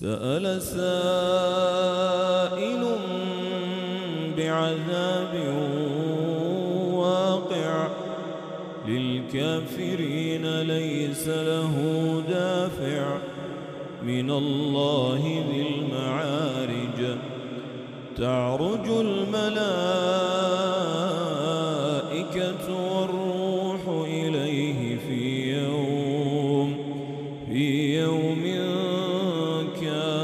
سأل سائل بعذاب واقع للكافرين ليس له دافع من الله ذي المعارج تعرج الملائكة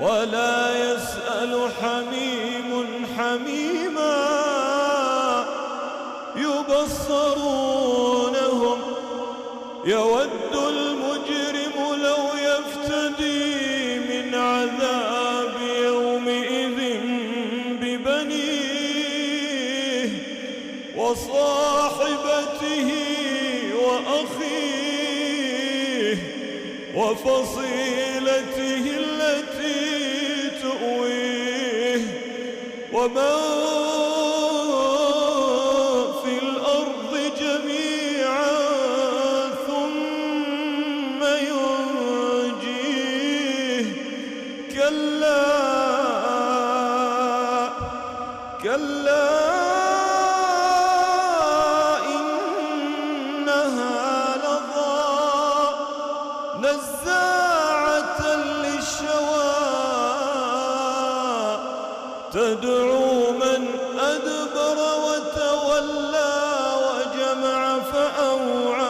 ولا يسأل حميم حميما يبصرونهم يود المجرم لو يفتدي من عذاب يومئذ ببنيه وصاحبته وأخيه وفصيلته ومن في الأرض جميعا ثم ينجيه. كلا كلا. تدعو من أدبر وتولى وجمع فأوعى.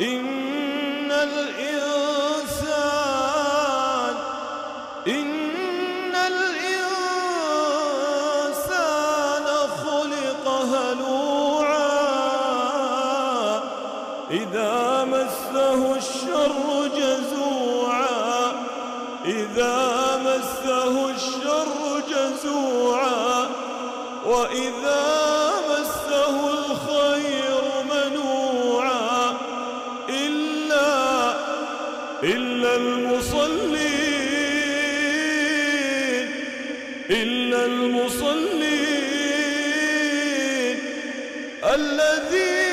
إن الإنسان إن الإنسان خلق هلوعا. إذا مسه الشر جزوعا. إذا مسه الشر جزوعا وإذا مسه الخير منوعا إلا إلا المصلين إلا المصلين الذين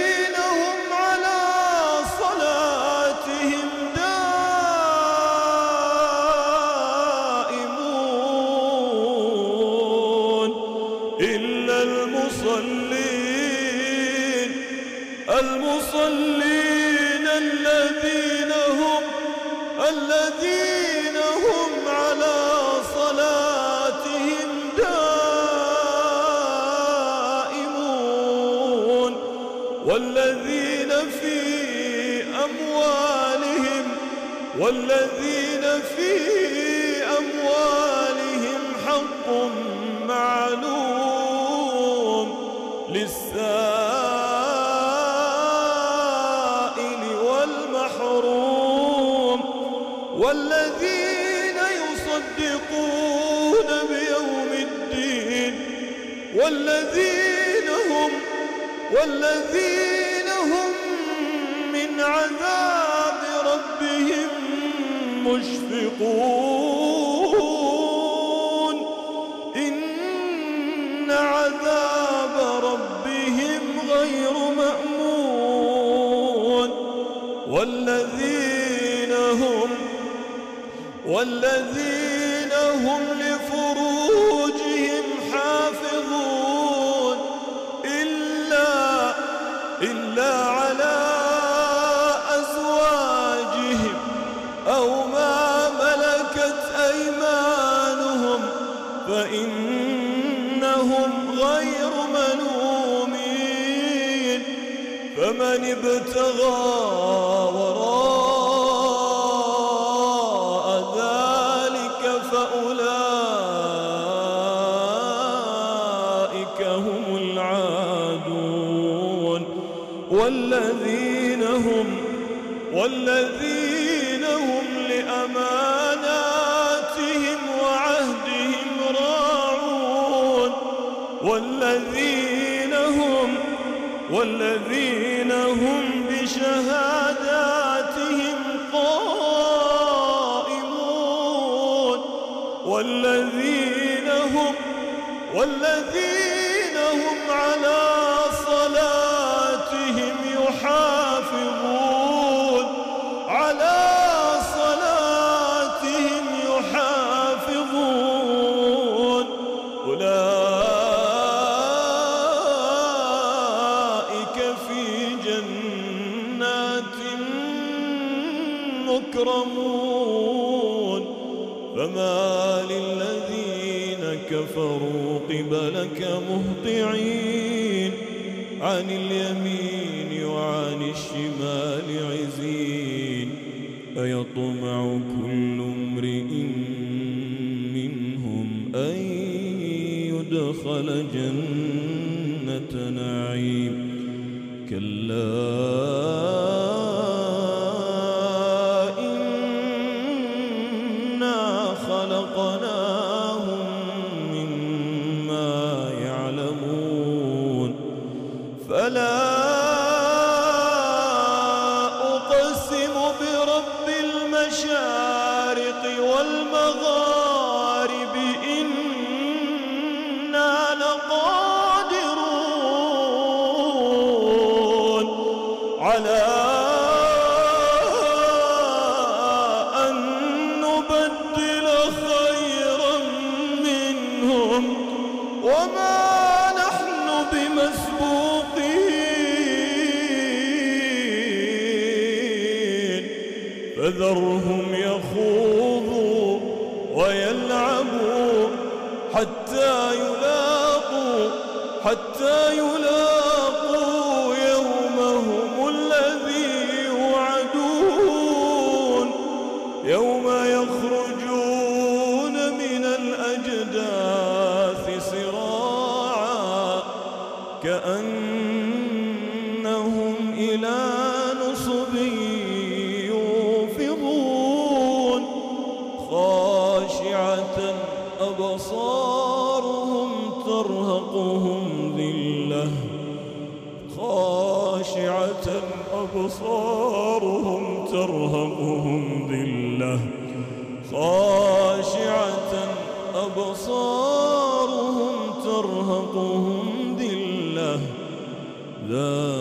المصلين المصلين الذين هم الذين هم على صلاتهم دائمون والذين في أموالهم والذين في للسائل والمحروم والذين يصدقون بيوم الدين والذين هم والذين هم من عذاب ربهم مشفقون والذين هم والذين هم لفروجهم حافظون إلا إلا فمن ابتغى وراء ذلك فأولئك هم العادون والذين هم والذين هم لأماناتهم وعهدهم راعون والذين والذين هم بشهاداتهم قائمون والذين هم والذين مكرمون فما للذين كفروا قبلك مهطعين. عن اليمين وعن الشمال عزين. أيطمع كل امرئ منهم أن يدخل جنة نعيم. كلا المشارق يلاقوا يومهم الذي يوعدون يوم يخرجون من الأجداث سراعا كأنهم إلى نصب يوفضون خاشعة أبصارهم ترهقهم ذلة خاشعة أبصارهم ترهقهم ذلة. خاشعة أبصارهم ترهقهم ذلة. ذلك